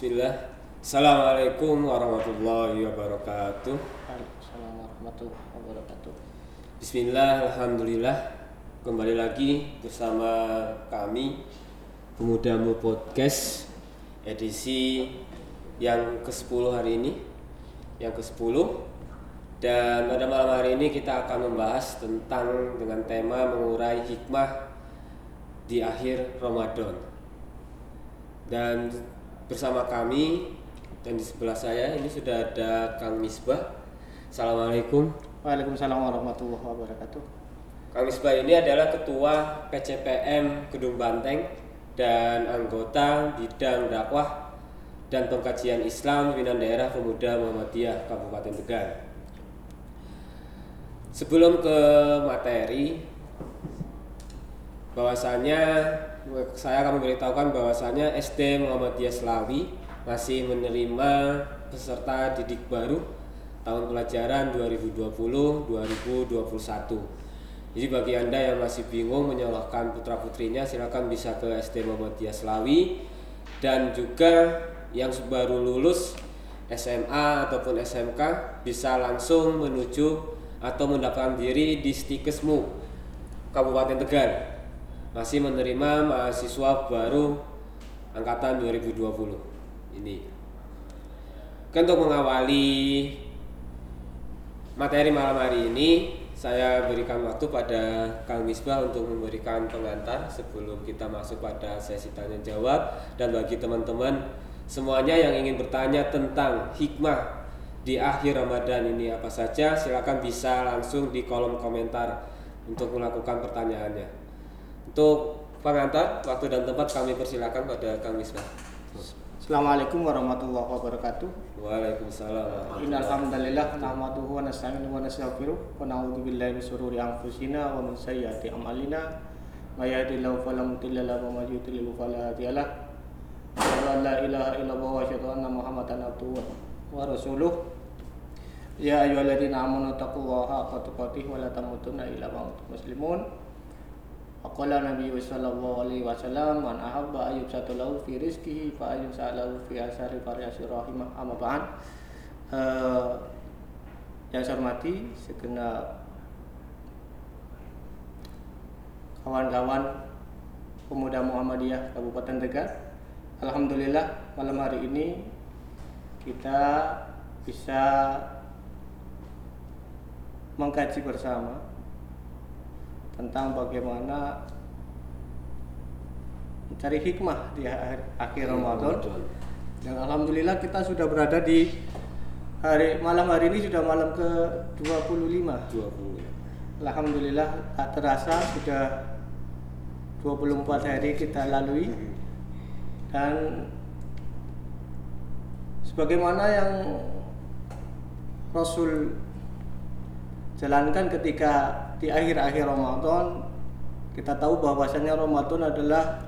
Bismillah. Assalamualaikum warahmatullahi wabarakatuh. Waalaikumsalam warahmatullahi wabarakatuh. Bismillah, Alhamdulillah. Kembali lagi bersama kami Pemudamu Podcast edisi yang ke-10 hari ini. Yang ke-10 dan pada malam hari ini kita akan membahas tentang dengan tema mengurai hikmah di akhir Ramadan. Dan bersama kami dan di sebelah saya ini sudah ada Kang Misbah. Assalamualaikum. Waalaikumsalam warahmatullahi wabarakatuh. Kang Misbah ini adalah Ketua PCPM Gedung Banteng dan anggota bidang dakwah dan pengkajian Islam Pimpinan Daerah Pemuda Muhammadiyah Kabupaten Tegal. Sebelum ke materi, bahwasanya saya akan memberitahukan bahwasanya SD Muhammadiyah Selawi masih menerima peserta didik baru tahun pelajaran 2020-2021. Jadi bagi Anda yang masih bingung menyalahkan putra-putrinya silakan bisa ke SD Muhammadiyah Selawi dan juga yang baru lulus SMA ataupun SMK bisa langsung menuju atau mendaftarkan diri di Stikesmu Kabupaten Tegal masih menerima mahasiswa baru angkatan 2020 ini. Untuk mengawali materi malam hari ini saya berikan waktu pada Kang Misbah untuk memberikan pengantar sebelum kita masuk pada sesi tanya jawab dan bagi teman-teman semuanya yang ingin bertanya tentang hikmah di akhir Ramadan ini apa saja silakan bisa langsung di kolom komentar untuk melakukan pertanyaannya. Untuk pengantar waktu dan tempat kami persilakan pada Kang Misbah. Assalamualaikum warahmatullahi wabarakatuh. Waalaikumsalam. Innal hamdalillah nahmaduhu wa nasta'inuhu wa nastaghfiruh wa na'udzu billahi min shururi anfusina wa min sayyiati a'malina. May yahdihillahu fala mudilla lahu wa may yudlil fala hadiya lahu. An la ilaha illallah wa asyhadu anna Muhammadan abduhu wa rasuluh. Ya ayyuhalladzina amanu taqullaha haqqa tuqatih wa la tamutunna illa wa antum muslimun. Aqala Nabi sallallahu alaihi wasallam man ahabba ayyub satu lahu fi rizqihi fa ayyub sa'alahu fi asari faryasi rahimah amma ba'an. Uh, yang saya hormati segenap kawan-kawan pemuda Muhammadiyah Kabupaten Tegal. Alhamdulillah malam hari ini kita bisa mengkaji bersama tentang bagaimana mencari hikmah di akhir, akhir Ramadan. Dan alhamdulillah kita sudah berada di hari malam hari ini sudah malam ke 25. 20. Alhamdulillah tak terasa sudah 24 hari kita lalui dan sebagaimana yang Rasul jalankan ketika di akhir-akhir Ramadan kita tahu bahwasanya Ramadan adalah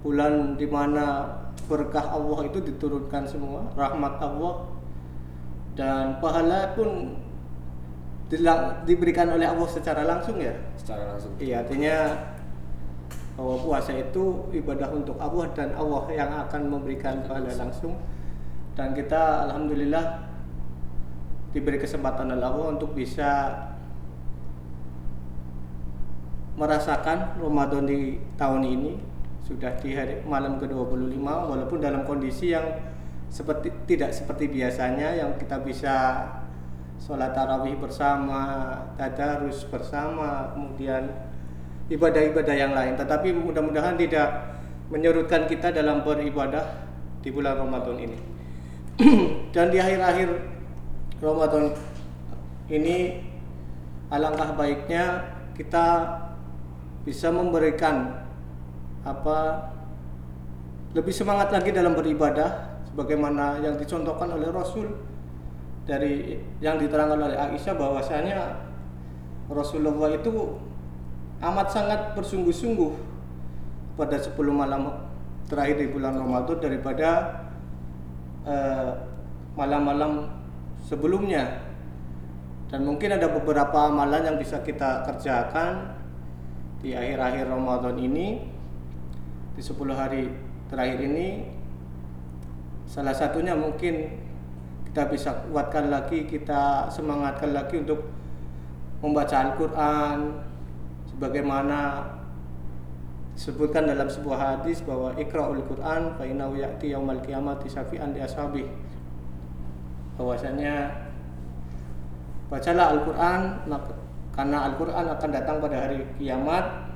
bulan di mana berkah Allah itu diturunkan semua, rahmat Allah dan pahala pun diberikan oleh Allah secara langsung ya. Secara langsung. Iya, artinya bahwa puasa itu ibadah untuk Allah dan Allah yang akan memberikan pahala langsung. Dan kita alhamdulillah diberi kesempatan oleh Allah untuk bisa merasakan Ramadan di tahun ini sudah di hari malam ke-25 walaupun dalam kondisi yang seperti tidak seperti biasanya yang kita bisa sholat tarawih bersama, tadarus bersama, kemudian ibadah-ibadah yang lain. Tetapi mudah-mudahan tidak menyurutkan kita dalam beribadah di bulan Ramadan ini. Dan di akhir-akhir Ramadan ini alangkah baiknya kita bisa memberikan apa lebih semangat lagi dalam beribadah sebagaimana yang dicontohkan oleh Rasul dari yang diterangkan oleh Aisyah bahwasanya Rasulullah itu amat sangat bersungguh-sungguh pada 10 malam terakhir di bulan Ramadan daripada malam-malam uh, sebelumnya. Dan mungkin ada beberapa amalan yang bisa kita kerjakan di akhir-akhir Ramadan ini di 10 hari terakhir ini salah satunya mungkin kita bisa kuatkan lagi, kita semangatkan lagi untuk membaca Al-Quran sebagaimana disebutkan dalam sebuah hadis bahwa ikra'ul Quran fa innahu ya'ti yaumal qiyamati syafi'an li ashabi bahwasanya bacalah Al-Quran maka- karena Al-Quran akan datang pada hari kiamat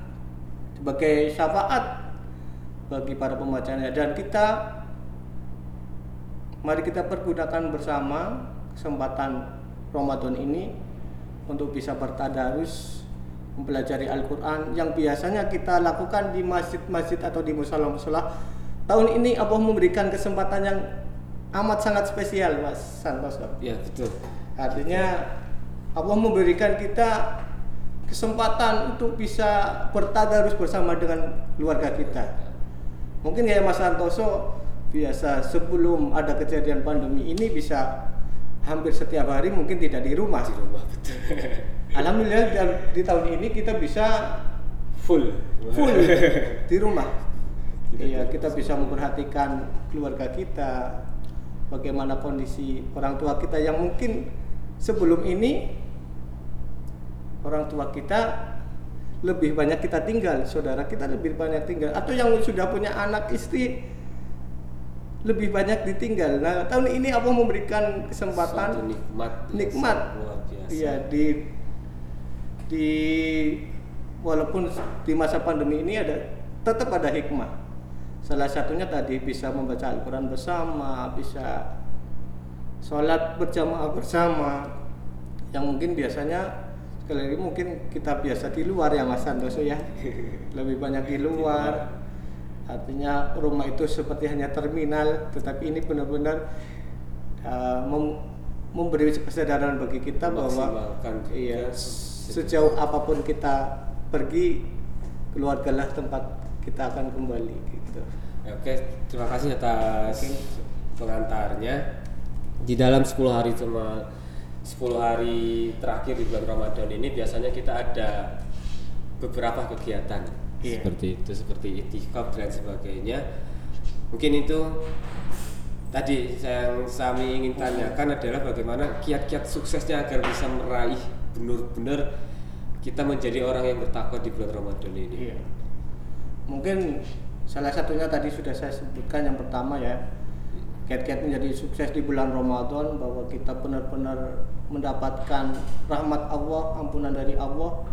sebagai syafaat bagi para pembacanya. Dan kita mari kita pergunakan bersama kesempatan Ramadan ini untuk bisa bertadarus mempelajari Al-Quran yang biasanya kita lakukan di masjid-masjid atau di musola-musola. Tahun ini Allah memberikan kesempatan yang amat sangat spesial Mas Santoso. Ya betul. artinya Allah memberikan kita kesempatan untuk bisa bertadarus bersama dengan keluarga kita mungkin kayak Mas Santoso biasa sebelum ada kejadian pandemi ini bisa hampir setiap hari mungkin tidak di rumah Di rumah betul. Alhamdulillah di- di tahun ini kita bisa Full. full di rumah. Iya, kita bisa memperhatikan keluarga kita, bagaimana kondisi orang tua kita yang mungkin sebelum ini orang tua kita lebih banyak kita tinggal, saudara kita lebih banyak tinggal, atau yang sudah punya anak istri lebih banyak ditinggal. Nah, tahun ini apa memberikan kesempatan Suatu nikmat. nikmat. iya di di walaupun di masa pandemi ini ada tetap ada hikmah. Salah satunya tadi bisa membaca Al-Quran bersama bisa sholat berjamaah bersama. Yang mungkin biasanya lagi mungkin kita biasa di luar ya Mas Santoso ya. Lebih banyak di luar. artinya rumah itu seperti hanya terminal tetapi ini benar-benar uh, mem- memberi kesadaran bagi kita bahwa iya se- sejauh apa pun kita pergi keluargalah tempat kita akan kembali gitu. Ya, Oke, terima kasih atas pengantarnya. Di dalam 10 hari cuma 10 hari terakhir di bulan Ramadan ini biasanya kita ada beberapa kegiatan Iya. seperti itu, seperti itikaf dan sebagainya. Mungkin itu tadi yang kami ingin tanyakan adalah bagaimana kiat-kiat suksesnya agar bisa meraih benar-benar kita menjadi orang yang bertakwa di bulan Ramadan ini. Iya. Mungkin salah satunya tadi sudah saya sebutkan yang pertama ya. Kiat-kiat menjadi sukses di bulan Ramadan bahwa kita benar-benar mendapatkan rahmat Allah, ampunan dari Allah.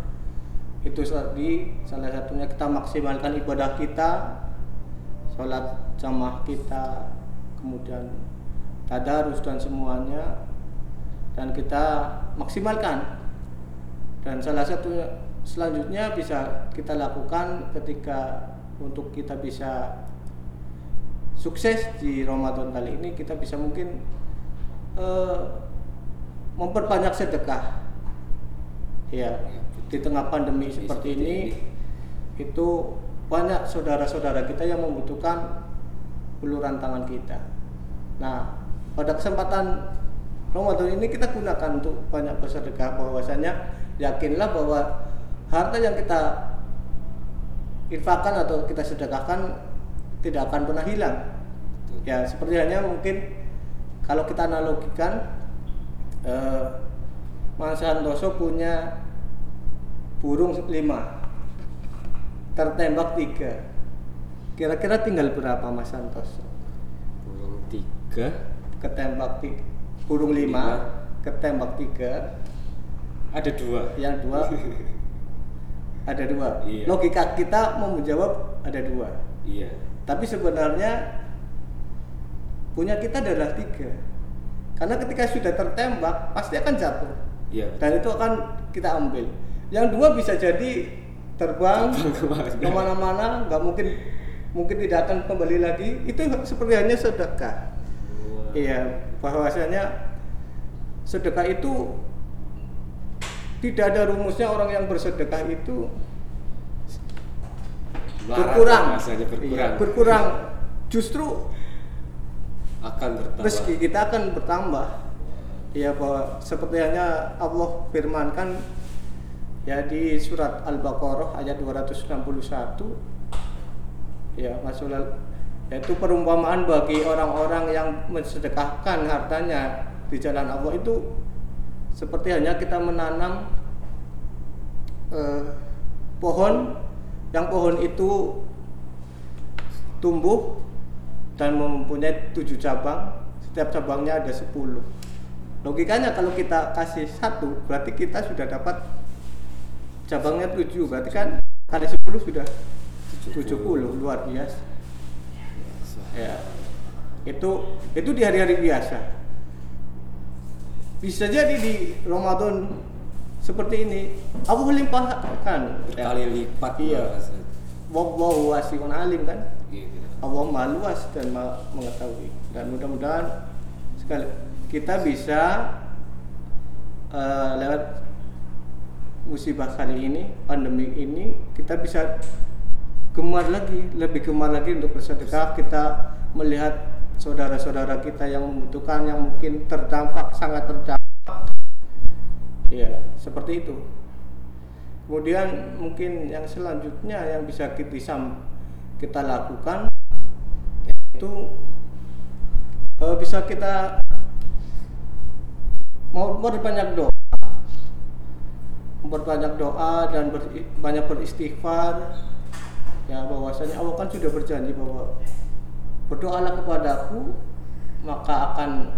Itu tadi salah satunya kita maksimalkan ibadah kita, sholat jamaah kita, kemudian tadarus dan semuanya dan kita maksimalkan dan salah satu selanjutnya bisa kita lakukan ketika untuk kita bisa sukses di Ramadan kali ini kita bisa mungkin eh, memperbanyak sedekah. Ya di tengah pandemi seperti seperti ini. itu banyak saudara-saudara kita yang membutuhkan uluran tangan kita. Nah pada kesempatan Ramadan ini kita gunakan untuk banyak bersedekah. Bahwasanya yakinlah bahwa harta yang kita infakkan atau kita sedekahkan tidak akan pernah hilang. Ya seperti hanya mungkin kalau kita analogikan eh, Mas Santoso punya burung lima tertembak tiga kira-kira tinggal berapa Mas Santoso Burung tiga ketembak tiga burung lima, Lima. ketembak tiga ada dua. yang dua ada dua Iya. logika kita mau menjawab ada dua Iya. Tapi sebenarnya punya kita adalah tiga karena ketika sudah tertembak pasti akan jatuh Iya. dan itu akan kita ambil yang dua bisa jadi terbang Terbang ke mana. ke mana-mana nggak mungkin mungkin tidak akan kembali lagi itu seperti hanya sedekah Wah. Iya, bahwasanya sedekah itu tidak ada rumusnya orang yang bersedekah itu Berkurang. berkurang. Iya, berkurang. Justru Akan bertambah. rezeki kita akan bertambah. Ya bahwa seperti hanya Allah firmankan ya di surat Al-Baqarah ayat 261 ya masalah yaitu perumpamaan bagi orang-orang yang mensedekahkan hartanya di jalan Allah itu seperti hanya kita menanam eh, pohon yang pohon itu tumbuh dan mempunyai tujuh cabang setiap cabangnya ada sepuluh. Logikanya kalau kita kasih satu berarti kita sudah dapat cabangnya tujuh. Berarti kan kali sepuluh sudah tujuh puluh luar biasa. Ya. Itu itu di hari-hari biasa. Bisa jadi di Ramadan seperti ini. Aku melimpahkan. Berkali lipat iya. Wallahu wasi'un alim kan? Gitu. Allah maha luas dan maha mengetahui. Dan mudah-mudahan sekali kita bisa eh, lewat musibah kali ini pandemi ini kita bisa gemar lagi lebih gemar lagi untuk bersedekah. Kita melihat saudara-saudara kita yang membutuhkan yang mungkin terdampak sangat terdampak ya seperti itu. Kemudian mungkin yang selanjutnya yang bisa kita kita lakukan itu eh, bisa kita mau berbanyak doa. Berbanyak doa dan ber- banyak beristighfar. Ya bahwasanya Allah kan sudah berjanji bahwa berdoalah kepadaku maka akan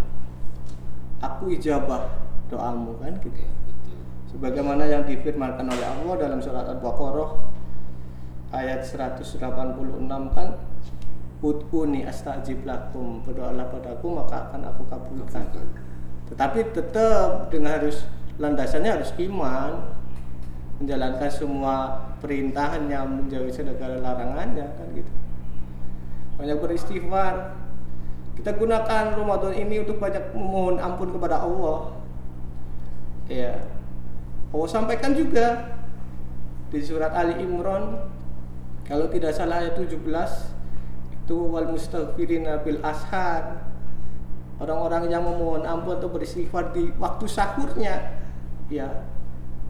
aku ijabah doamu kan gitu betul. Sebagaimana yang difirmankan oleh Allah dalam surat Al-Baqarah ayat 186 kan Ud'uni astajib lakum berdoalah padaku maka akan aku kabulkan. Tetapi tetap dengan harus landasannya harus iman menjalankan semua perintahnya menjauhi segala larangannya kan gitu. Banyak beristighfar. Kita gunakan Ramadan ini untuk banyak memohon ampun kepada Allah. Ya Allah sampaikan juga di surat Ali Imran kalau tidak salah ayat 17 itu wal mustaghfirina bil ashar. Orang-orang yang memohon ampun atau beristighfar di waktu sahurnya ya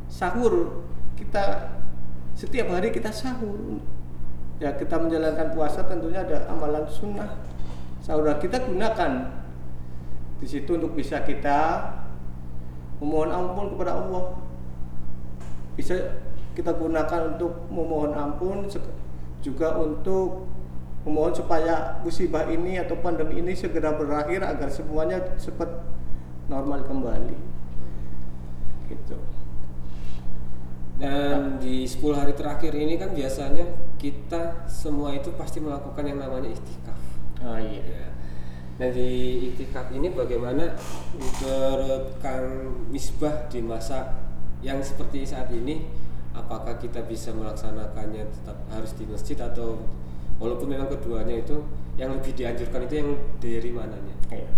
sahur kita setiap hari kita sahur. Ya kita menjalankan puasa tentunya ada amalan sunnah. Sahur kita gunakan di situ untuk bisa kita memohon ampun kepada Allah bisa kita gunakan untuk memohon ampun juga untuk memohon supaya musibah ini atau pandemi ini segera berakhir agar semuanya cepat normal kembali gitu Dan di 10 hari terakhir ini kan biasanya kita semua itu pasti melakukan yang namanya itikaf. oh iya Ya. Nah di itikaf ini bagaimana menurut Kang Misbah di masa yang seperti saat ini apakah kita bisa melaksanakannya tetap harus di masjid atau walaupun memang keduanya itu yang lebih dianjurkan itu yang dari mananya? Iya.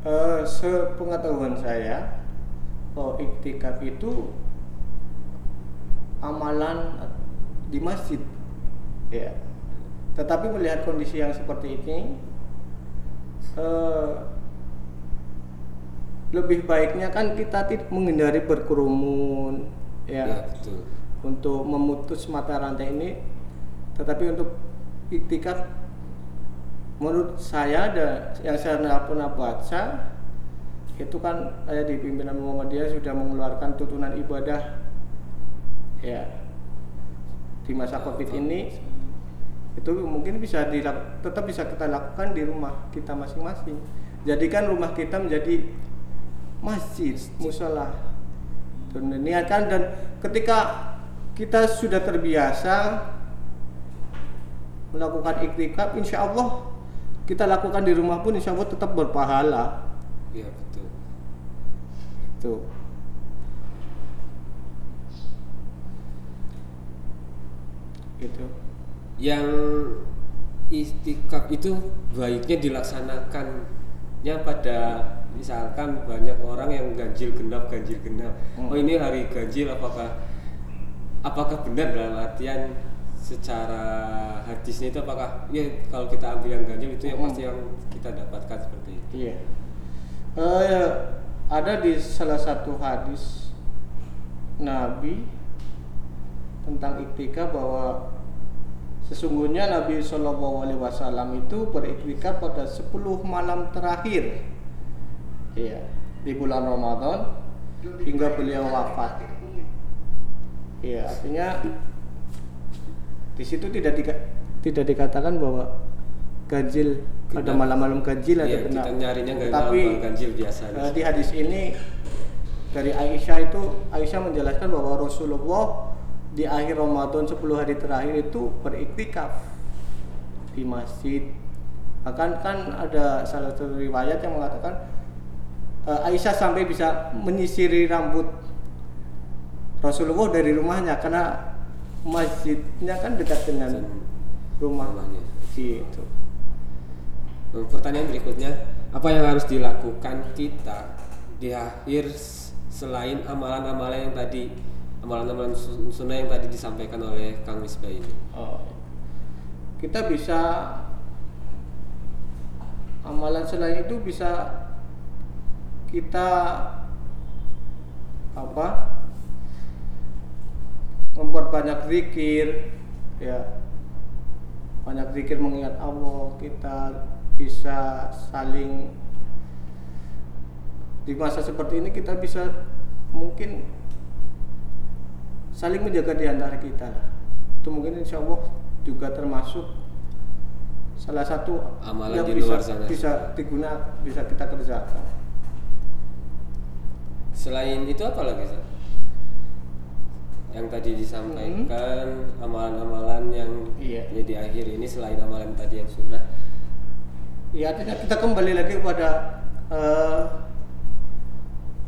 Eh, sepengetahuan saya, oh, iktikaf itu amalan di masjid, ya. Tetapi melihat kondisi yang seperti ini, eh, lebih baiknya kan kita menghindari berkerumun, Ya, ya, betul. untuk memutus mata rantai ini. Tetapi untuk iktikaf menurut saya ada yang saya pernah baca itu kan saya di pimpinan Muhammadiyah sudah mengeluarkan tuntunan ibadah ya di masa covid ini itu mungkin bisa dilak- tetap bisa kita lakukan di rumah kita masing-masing jadikan rumah kita menjadi masjid musola. Dan niatkan dan ketika kita sudah terbiasa melakukan iktikaf insya Allah kita lakukan di rumah pun insya Allah tetap berpahala. Iya betul. tuh gitu yang istikaf itu baiknya dilaksanakannya pada misalkan banyak orang yang ganjil genap ganjil genap Hmm. oh ini hari ganjil apakah apakah benar dalam artian secara hadisnya itu apakah ya kalau kita ambil yang ganjil itu yang Hmm. pasti yang kita dapatkan seperti itu iya Eh, ada di salah satu hadis Nabi tentang iktikaf bahwa Sesungguhnya Nabi Shallallahu Alaihi Wasallam itu beriktikaf pada 10 malam terakhir, iya, di bulan Ramadan hingga beliau wafat. Iya, artinya di situ tidak dika- tidak dikatakan bahwa ganjil ada malam-malam ganjil ada Iya, benar. kita nyarinya Tapi ganjil biasa. eh, di hadis ini dari Aisyah itu Aisyah menjelaskan bahwa Rasulullah di akhir Ramadan 10 hari terakhir itu beriktikaf di masjid. Bahkan kan ada salah satu riwayat yang mengatakan eh, Aisyah sampai bisa menyisiri rambut Rasulullah dari rumahnya karena masjidnya kan dekat dengan rumah Rumahnya. gitu. Pertanyaan berikutnya, apa yang harus dilakukan kita di akhir selain amalan-amalan yang tadi amalan-amalan sun- sunnah yang tadi disampaikan oleh Kang Misbah ini? Oh. Kita bisa amalan selain itu bisa kita apa memperbanyak zikir ya. Banyak zikir mengingat Allah kita bisa saling di masa seperti ini kita bisa mungkin saling menjaga di antara kita itu mungkin insya Allah juga termasuk salah satu Amalan yang di bisa, luar sana. bisa digunakan bisa kita kerjakan Selain itu apa lagi Ustaz? Yang tadi disampaikan amalan-amalan yang Iya. ya di akhir ini selain amalan tadi yang sunnah ya artinya kita kembali lagi kepada eh,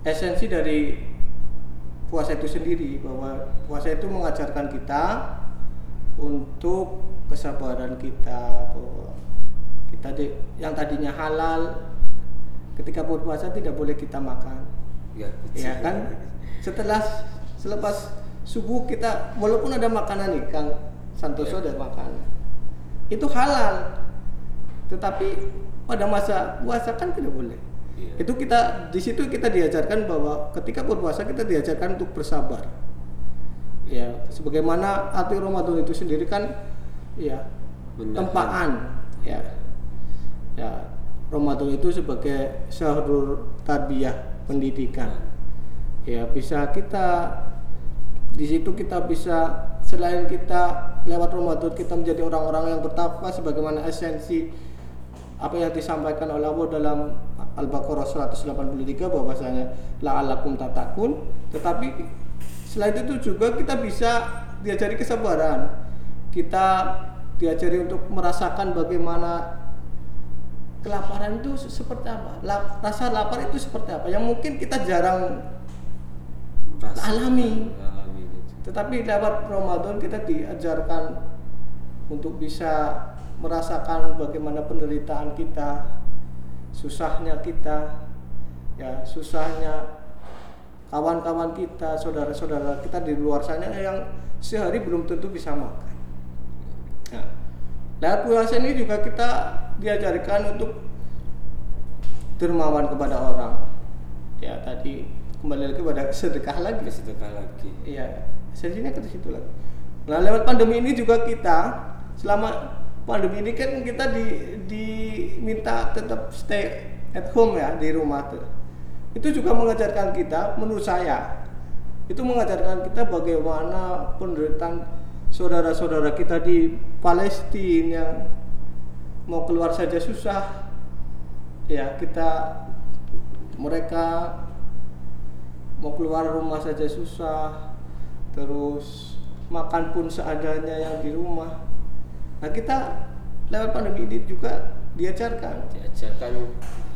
esensi dari puasa itu sendiri bahwa puasa itu mengajarkan kita untuk kesabaran kita bahwa kita di, yang tadinya halal ketika berpuasa tidak boleh kita makan ya, ya kan? Setelah selepas subuh kita walaupun ada makanan nih Kang Santoso Ya. ada makanan. Itu halal. Tetapi pada masa puasa kan tidak boleh. Iya. itu kita di situ kita diajarkan bahwa ketika berpuasa kita diajarkan untuk bersabar. Ya sebagaimana arti Ramadan itu sendiri kan ya Menahan. tempaan. Ya. Ya Ramadan itu sebagai syahrul tarbiyah pendidikan. Ya bisa kita di situ kita bisa selain kita lewat Ramadan kita menjadi orang-orang yang bertakwa sebagaimana esensi apa yang disampaikan oleh Allah dalam Al-Baqarah 183 bahwasanya la'alakum tatakun tetapi selain itu juga kita bisa diajari kesabaran. Kita diajari untuk merasakan bagaimana kelaparan itu seperti apa La- rasa lapar itu seperti apa yang mungkin kita jarang Rasa- alami. alami itu. tetapi lewat Ramadan kita diajarkan untuk bisa merasakan bagaimana penderitaan kita, susahnya kita, ya susahnya kawan-kawan kita, saudara-saudara kita di luar sana yang sehari belum tentu bisa makan. Nah, lewat puasa ini juga kita diajarkan untuk dermawan kepada orang. Ya tadi kembali lagi pada sedekah lagi. Kesedekah lagi. Iya, esensinya ke situ lagi. Nah, lewat pandemi ini juga kita selama pandemi ini kan kita di diminta tetap stay at home ya di rumah tuh. Itu juga mengajarkan kita, menurut saya, itu mengajarkan kita bagaimana penderitaan saudara-saudara kita di Palestina yang mau keluar saja susah. Ya, kita mereka mau keluar rumah saja susah terus makan pun seadanya yang di rumah nah kita lewat pandemi ini juga diajarkan Diajarkan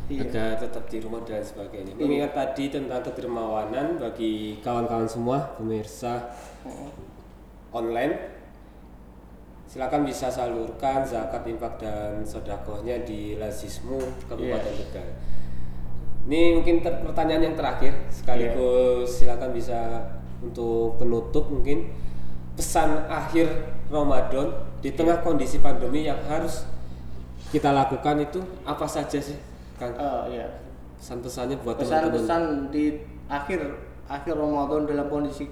Iya. agar tetap di rumah dan sebagainya. Iya. Mengingat tadi tentang kedermawanan bagi kawan-kawan semua pemirsa online silakan bisa salurkan zakat infak dan sodakohnya di Lazismu Kabupaten Iya. Tegal. Ini mungkin ter- pertanyaan yang terakhir sekaligus Iya. silakan bisa untuk penutup mungkin pesan akhir Ramadan di tengah kondisi pandemi yang harus kita lakukan itu apa saja sih Kang? Eh, ya Pesan-pesannya buat teman-teman. pesan-pesan di akhir akhir Ramadan dalam kondisi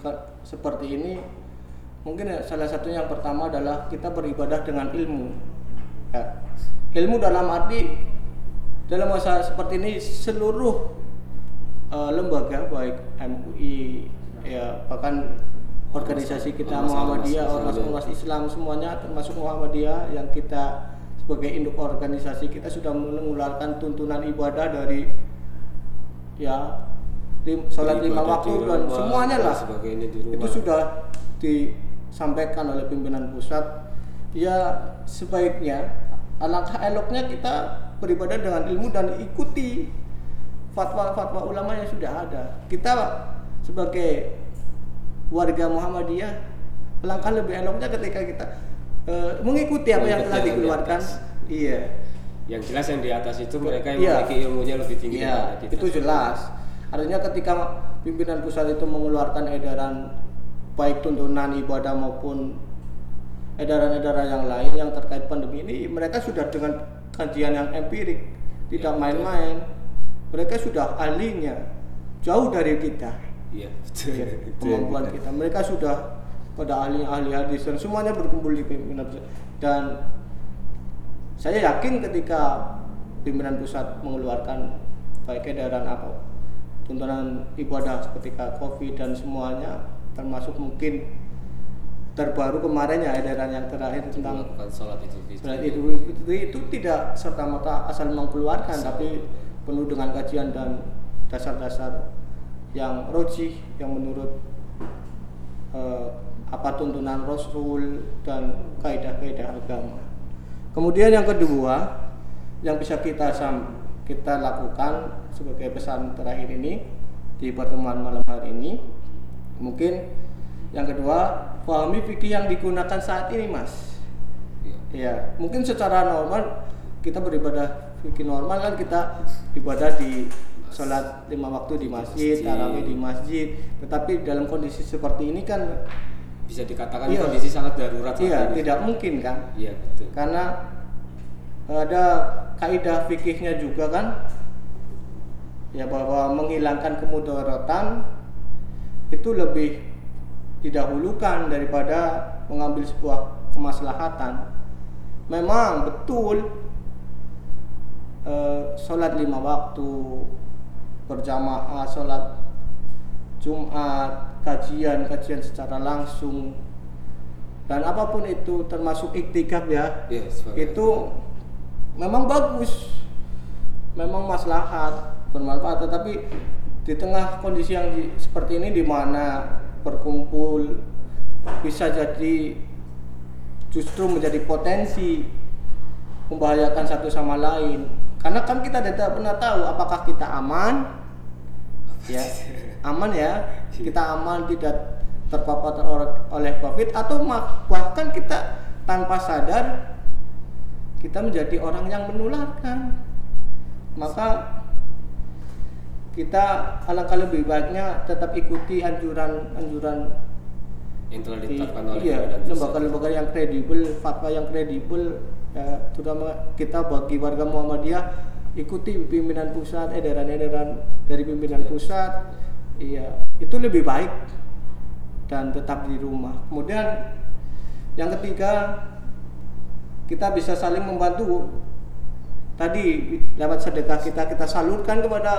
seperti ini mungkin ya, salah satunya yang pertama adalah kita beribadah dengan ilmu. Ya. Ilmu dalam arti dalam masa seperti ini seluruh uh, lembaga baik MUI ya bahkan organisasi kita Ormas- Muhammadiyah, ormas ormas-ormas Islam semuanya termasuk Muhammadiyah yang kita sebagai induk organisasi kita sudah mengeluarkan tuntunan ibadah dari ya lim- sholat lima waktu di dan semuanya lah di itu sudah disampaikan oleh pimpinan pusat ya sebaiknya alangkah eloknya kita beribadah dengan ilmu dan ikuti fatwa-fatwa ulama yang sudah ada. Kita sebagai warga Muhammadiyah alangkah lebih eloknya ketika kita eh, mengikuti apa yang telah dikeluarkan. iya. Yang jelas yang di atas itu mereka yang Iya. memiliki ilmunya lebih tinggi Iya, itu jelas. Artinya ketika pimpinan pusat itu mengeluarkan edaran baik tuntunan ibadah maupun edaran-edaran yang lain yang terkait pandemi ini, mereka sudah dengan kajian yang empirik, tidak Iya, main-main. Mereka sudah ahlinya, jauh dari kita. Ya, yang kemampuan kita. Mereka sudah pada ahli-ahli hadis dan semuanya berkumpul di pimpinan pusat. Dan saya yakin ketika pimpinan pusat mengeluarkan baik edaran apa tuntunan ibadah ketika covid dan semuanya termasuk mungkin terbaru kemarin ya edaran yang terakhir tentang sholat idul fitri. Sholat Idul Fitri itu tidak serta merta asal mengeluarkan Asal. tapi penuh dengan kajian dan dasar-dasar yang rojih yang menurut eh, apa tuntunan Rasul dan kaidah-kaidah agama. Kemudian yang kedua yang bisa kita sam kita lakukan sebagai pesan terakhir ini di pertemuan malam hari ini mungkin yang kedua pahami fikih yang digunakan saat ini mas. Ya, mungkin secara normal kita beribadah fikih normal kan kita ibadah di sholat lima waktu di masjid, tarawih di masjid. Tetapi dalam kondisi seperti ini kan, Bisa dikatakan Iya. kondisi sangat darurat iya ini. tidak mungkin kan? Iya, betul. Karena ada kaidah fikihnya juga kan, ya bahwa menghilangkan kemudaratan itu lebih didahulukan daripada mengambil sebuah kemaslahatan. Memang betul eh, sholat lima waktu berjamaah, sholat Jumat, kajian-kajian secara langsung dan apa pun itu termasuk iktikaf ya sebagai- itu memang bagus memang maslahat bermanfaat tetapi di tengah kondisi yang di- seperti ini di mana berkumpul bisa jadi justru menjadi potensi membahayakan satu sama lain. Karena kan kita tidak pernah tahu apakah kita aman ya. Aman ya. Kita aman tidak terpapar oleh covid atau bahkan kita tanpa sadar kita menjadi orang yang menularkan. Maka kita alangkah lebih baiknya tetap ikuti anjuran-anjuran yang telah di- ditetapkan oleh iya, lembaga-lembaga yang kredibel, fatwa yang kredibel, ya, terutama kita bagi warga Muhammadiyah ikuti pimpinan pusat, edaran-edaran dari pimpinan Iya. pusat, iya itu lebih baik dan tetap di rumah. Kemudian yang ketiga kita bisa saling membantu. Tadi lewat sedekah kita kita salurkan kepada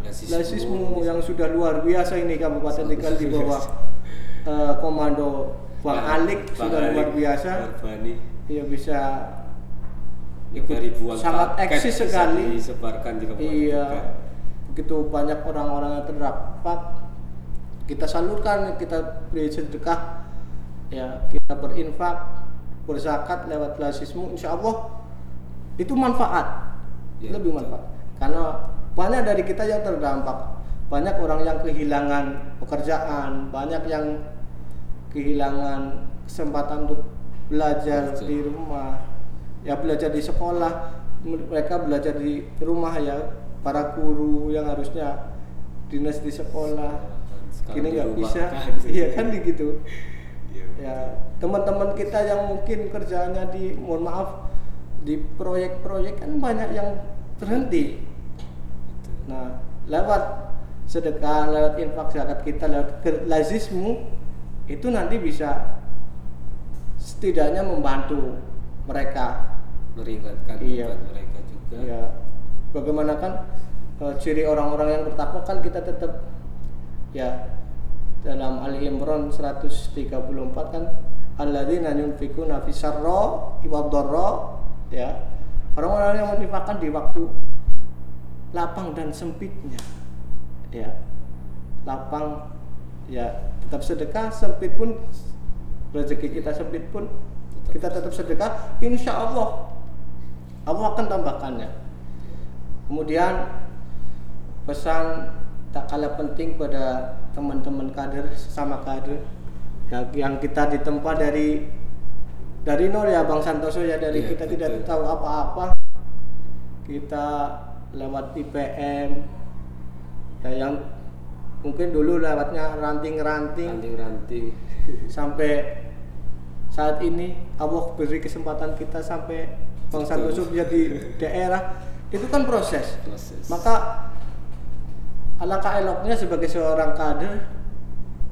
Lasismu. Lasismu yang sudah luar biasa ini Kabupaten Tegal di bawah eh, komando Bang Alik Bang sudah luar Alik, biasa. Bang Bani. Ya bisa dari ribuan sangat eksis sekali. disebarkan di Kabupaten Iya. Tegal. Begitu banyak orang-orang yang terdampak kita salurkan, kita beri sedekah, ya kita berinfak, berzakat lewat lasismu, insya Allah itu manfaat, Ya, lebih manfaat. Karena banyak dari kita yang terdampak, banyak orang yang kehilangan pekerjaan, banyak yang kehilangan kesempatan untuk belajar Betul. di rumah, ya belajar di sekolah, mereka belajar di rumah ya, para guru yang harusnya dinas di sekolah, Sekarang kini nggak bisa, dirumahkan. iya kan gitu. Iya. Ya teman-teman kita yang mungkin kerjaannya di, mohon maaf, di proyek-proyek kan banyak yang terhenti. Nah, lewat sedekah, lewat infak zakat kita, lewat lazismu itu nanti bisa setidaknya membantu mereka. Meringankan Iya. mereka juga. Ya bagaimana kan eh, ciri orang-orang yang bertakwa kan kita tetap ya dalam Ali Imran 134 kan alladzina yunfikuna fi sarra wa ya. Orang-orang yang menginfakkan di waktu lapang dan sempitnya. Ya. Lapang ya tetap sedekah sempit pun rezeki kita sempit pun kita tetap sedekah insya Allah Allah akan tambahkannya. Kemudian pesan tak kalah penting pada teman-teman kader sesama kader ya, yang kita ditempa dari dari nol ya Bang Santoso ya dari Iya, kita tidak betul. tahu apa-apa. Kita lewat IPM ya yang mungkin dulu lewatnya ranting-ranting. Ranting-ranting. Sampai saat ini Allah beri kesempatan kita sampai Bang Betul. Santoso menjadi daerah. Itu kan proses. Proses. Maka alangkah eloknya sebagai seorang kader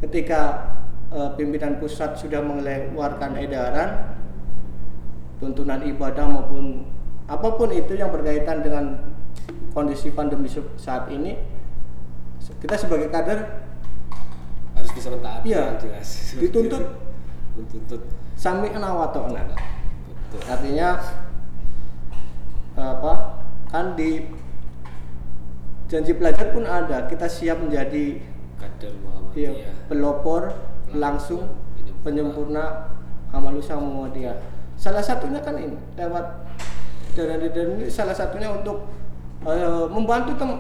ketika eh, pimpinan pusat sudah mengeluarkan edaran tuntunan ibadah maupun apa pun itu yang berkaitan dengan kondisi pandemi saat ini kita sebagai kader harus bisa mentaati Iya. yang jelas. Dituntut. dituntut. Sami betul. Artinya apa kan di janji pelajar pun ada kita siap menjadi kader ya, Muhammadiyah pelopor langsung penyempurna. amal usaha Muhammadiyah. Salah satunya kan ini lewat ini salah satunya untuk eh, membantu tem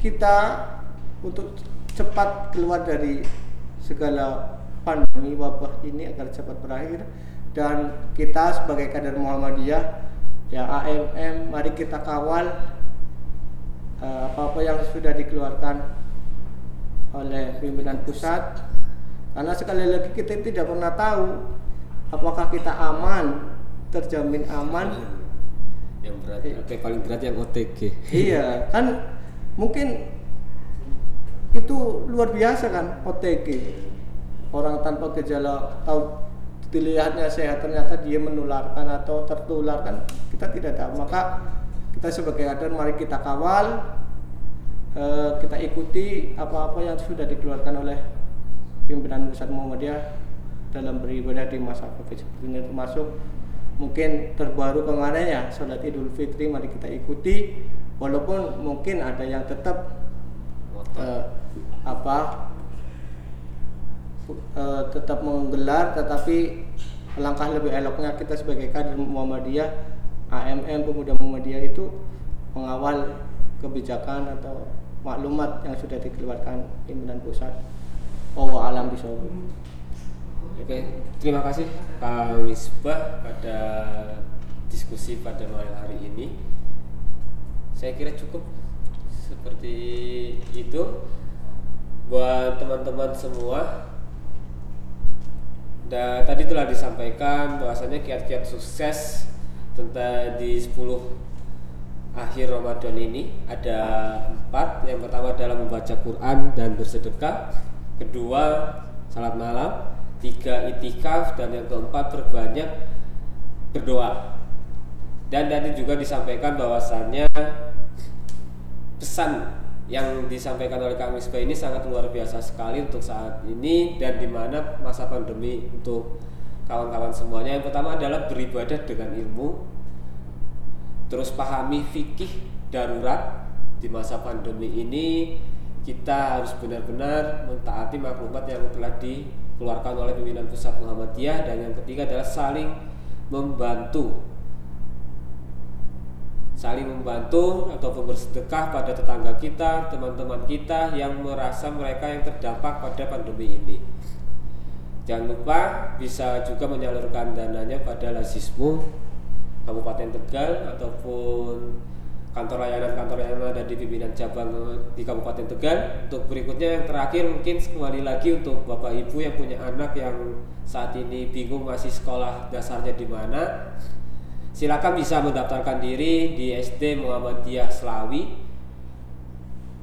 kita untuk cepat keluar dari segala pandemi wabah ini agar cepat berakhir. Dan kita sebagai kader Muhammadiyah ya AMM mari kita kawal eh, apa-apa yang sudah dikeluarkan oleh pimpinan pusat. Karena sekali lagi kita tidak pernah tahu apakah kita aman terjamin aman yang berat oke paling berat yang OTG iya kan mungkin itu luar biasa kan OTG orang tanpa gejala tahu dilihatnya sehat ternyata dia menularkan atau tertular kan kita tidak tahu. Maka kita sebagai kader mari kita kawal eh, kita ikuti apa-apa yang sudah dikeluarkan oleh pimpinan pusat Muhammadiyah dalam beribadah di masa covid. Seperti ini termasuk mungkin terbaru kemarin ya sholat idul fitri mari kita ikuti. Walaupun mungkin ada yang tetap eh, apa eh, tetap menggelar tetapi langkah lebih eloknya kita sebagai kader Muhammadiyah AMM pemuda Muhammadiyah itu mengawal kebijakan atau maklumat yang sudah dikeluarkan pimpinan pusat. Oh alam bisawab Oke, terima kasih Pak Misbah pada diskusi pada malam hari ini. Saya kira cukup seperti itu buat teman-teman semua. Dan tadi telah disampaikan bahwasanya kiat-kiat sukses tentang di 10 akhir Ramadan ini ada empat. Yang pertama adalah membaca Quran dan bersedekah. Kedua, salat malam. Tiga, itikaf. Dan yang keempat, berbanyak berdoa. Dan tadi juga disampaikan bahwasannya pesan yang disampaikan oleh Kang Misbah ini sangat luar biasa sekali untuk saat ini dan di mana masa pandemi untuk kawan-kawan semuanya. Yang pertama adalah beribadah dengan ilmu, terus pahami fikih darurat di masa pandemi ini kita harus benar-benar mentaati maklumat yang telah dikeluarkan oleh pimpinan pusat Muhammadiyah dan yang ketiga adalah saling membantu saling membantu ataupun bersedekah pada tetangga kita, teman-teman kita yang merasa mereka yang terdampak pada pandemi ini. Jangan lupa bisa juga menyalurkan dananya pada Lazismu Kabupaten Tegal ataupun kantor layanan kantor layanan ada di pimpinan cabang di Kabupaten Tegal. Untuk berikutnya yang terakhir mungkin kembali lagi untuk Bapak Ibu yang punya anak yang saat ini bingung masih sekolah dasarnya di mana. Silakan bisa mendaftarkan diri di SD Muhammadiyah Selawi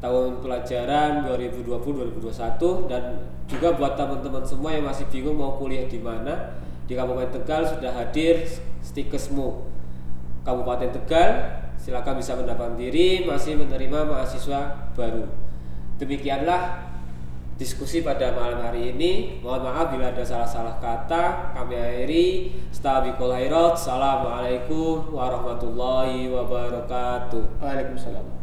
tahun pelajaran 2020-2021 dan juga buat teman-teman semua yang masih bingung mau kuliah di mana di Kabupaten Tegal sudah hadir Stikesmu Kabupaten Tegal silakan bisa mendaftar diri masih menerima mahasiswa baru. Demikianlah diskusi pada malam hari ini. Mohon maaf bila ada salah-salah kata. Kami akhiri. Stabikul Khairat Assalamualaikum warahmatullahi wabarakatuh. Waalaikumsalam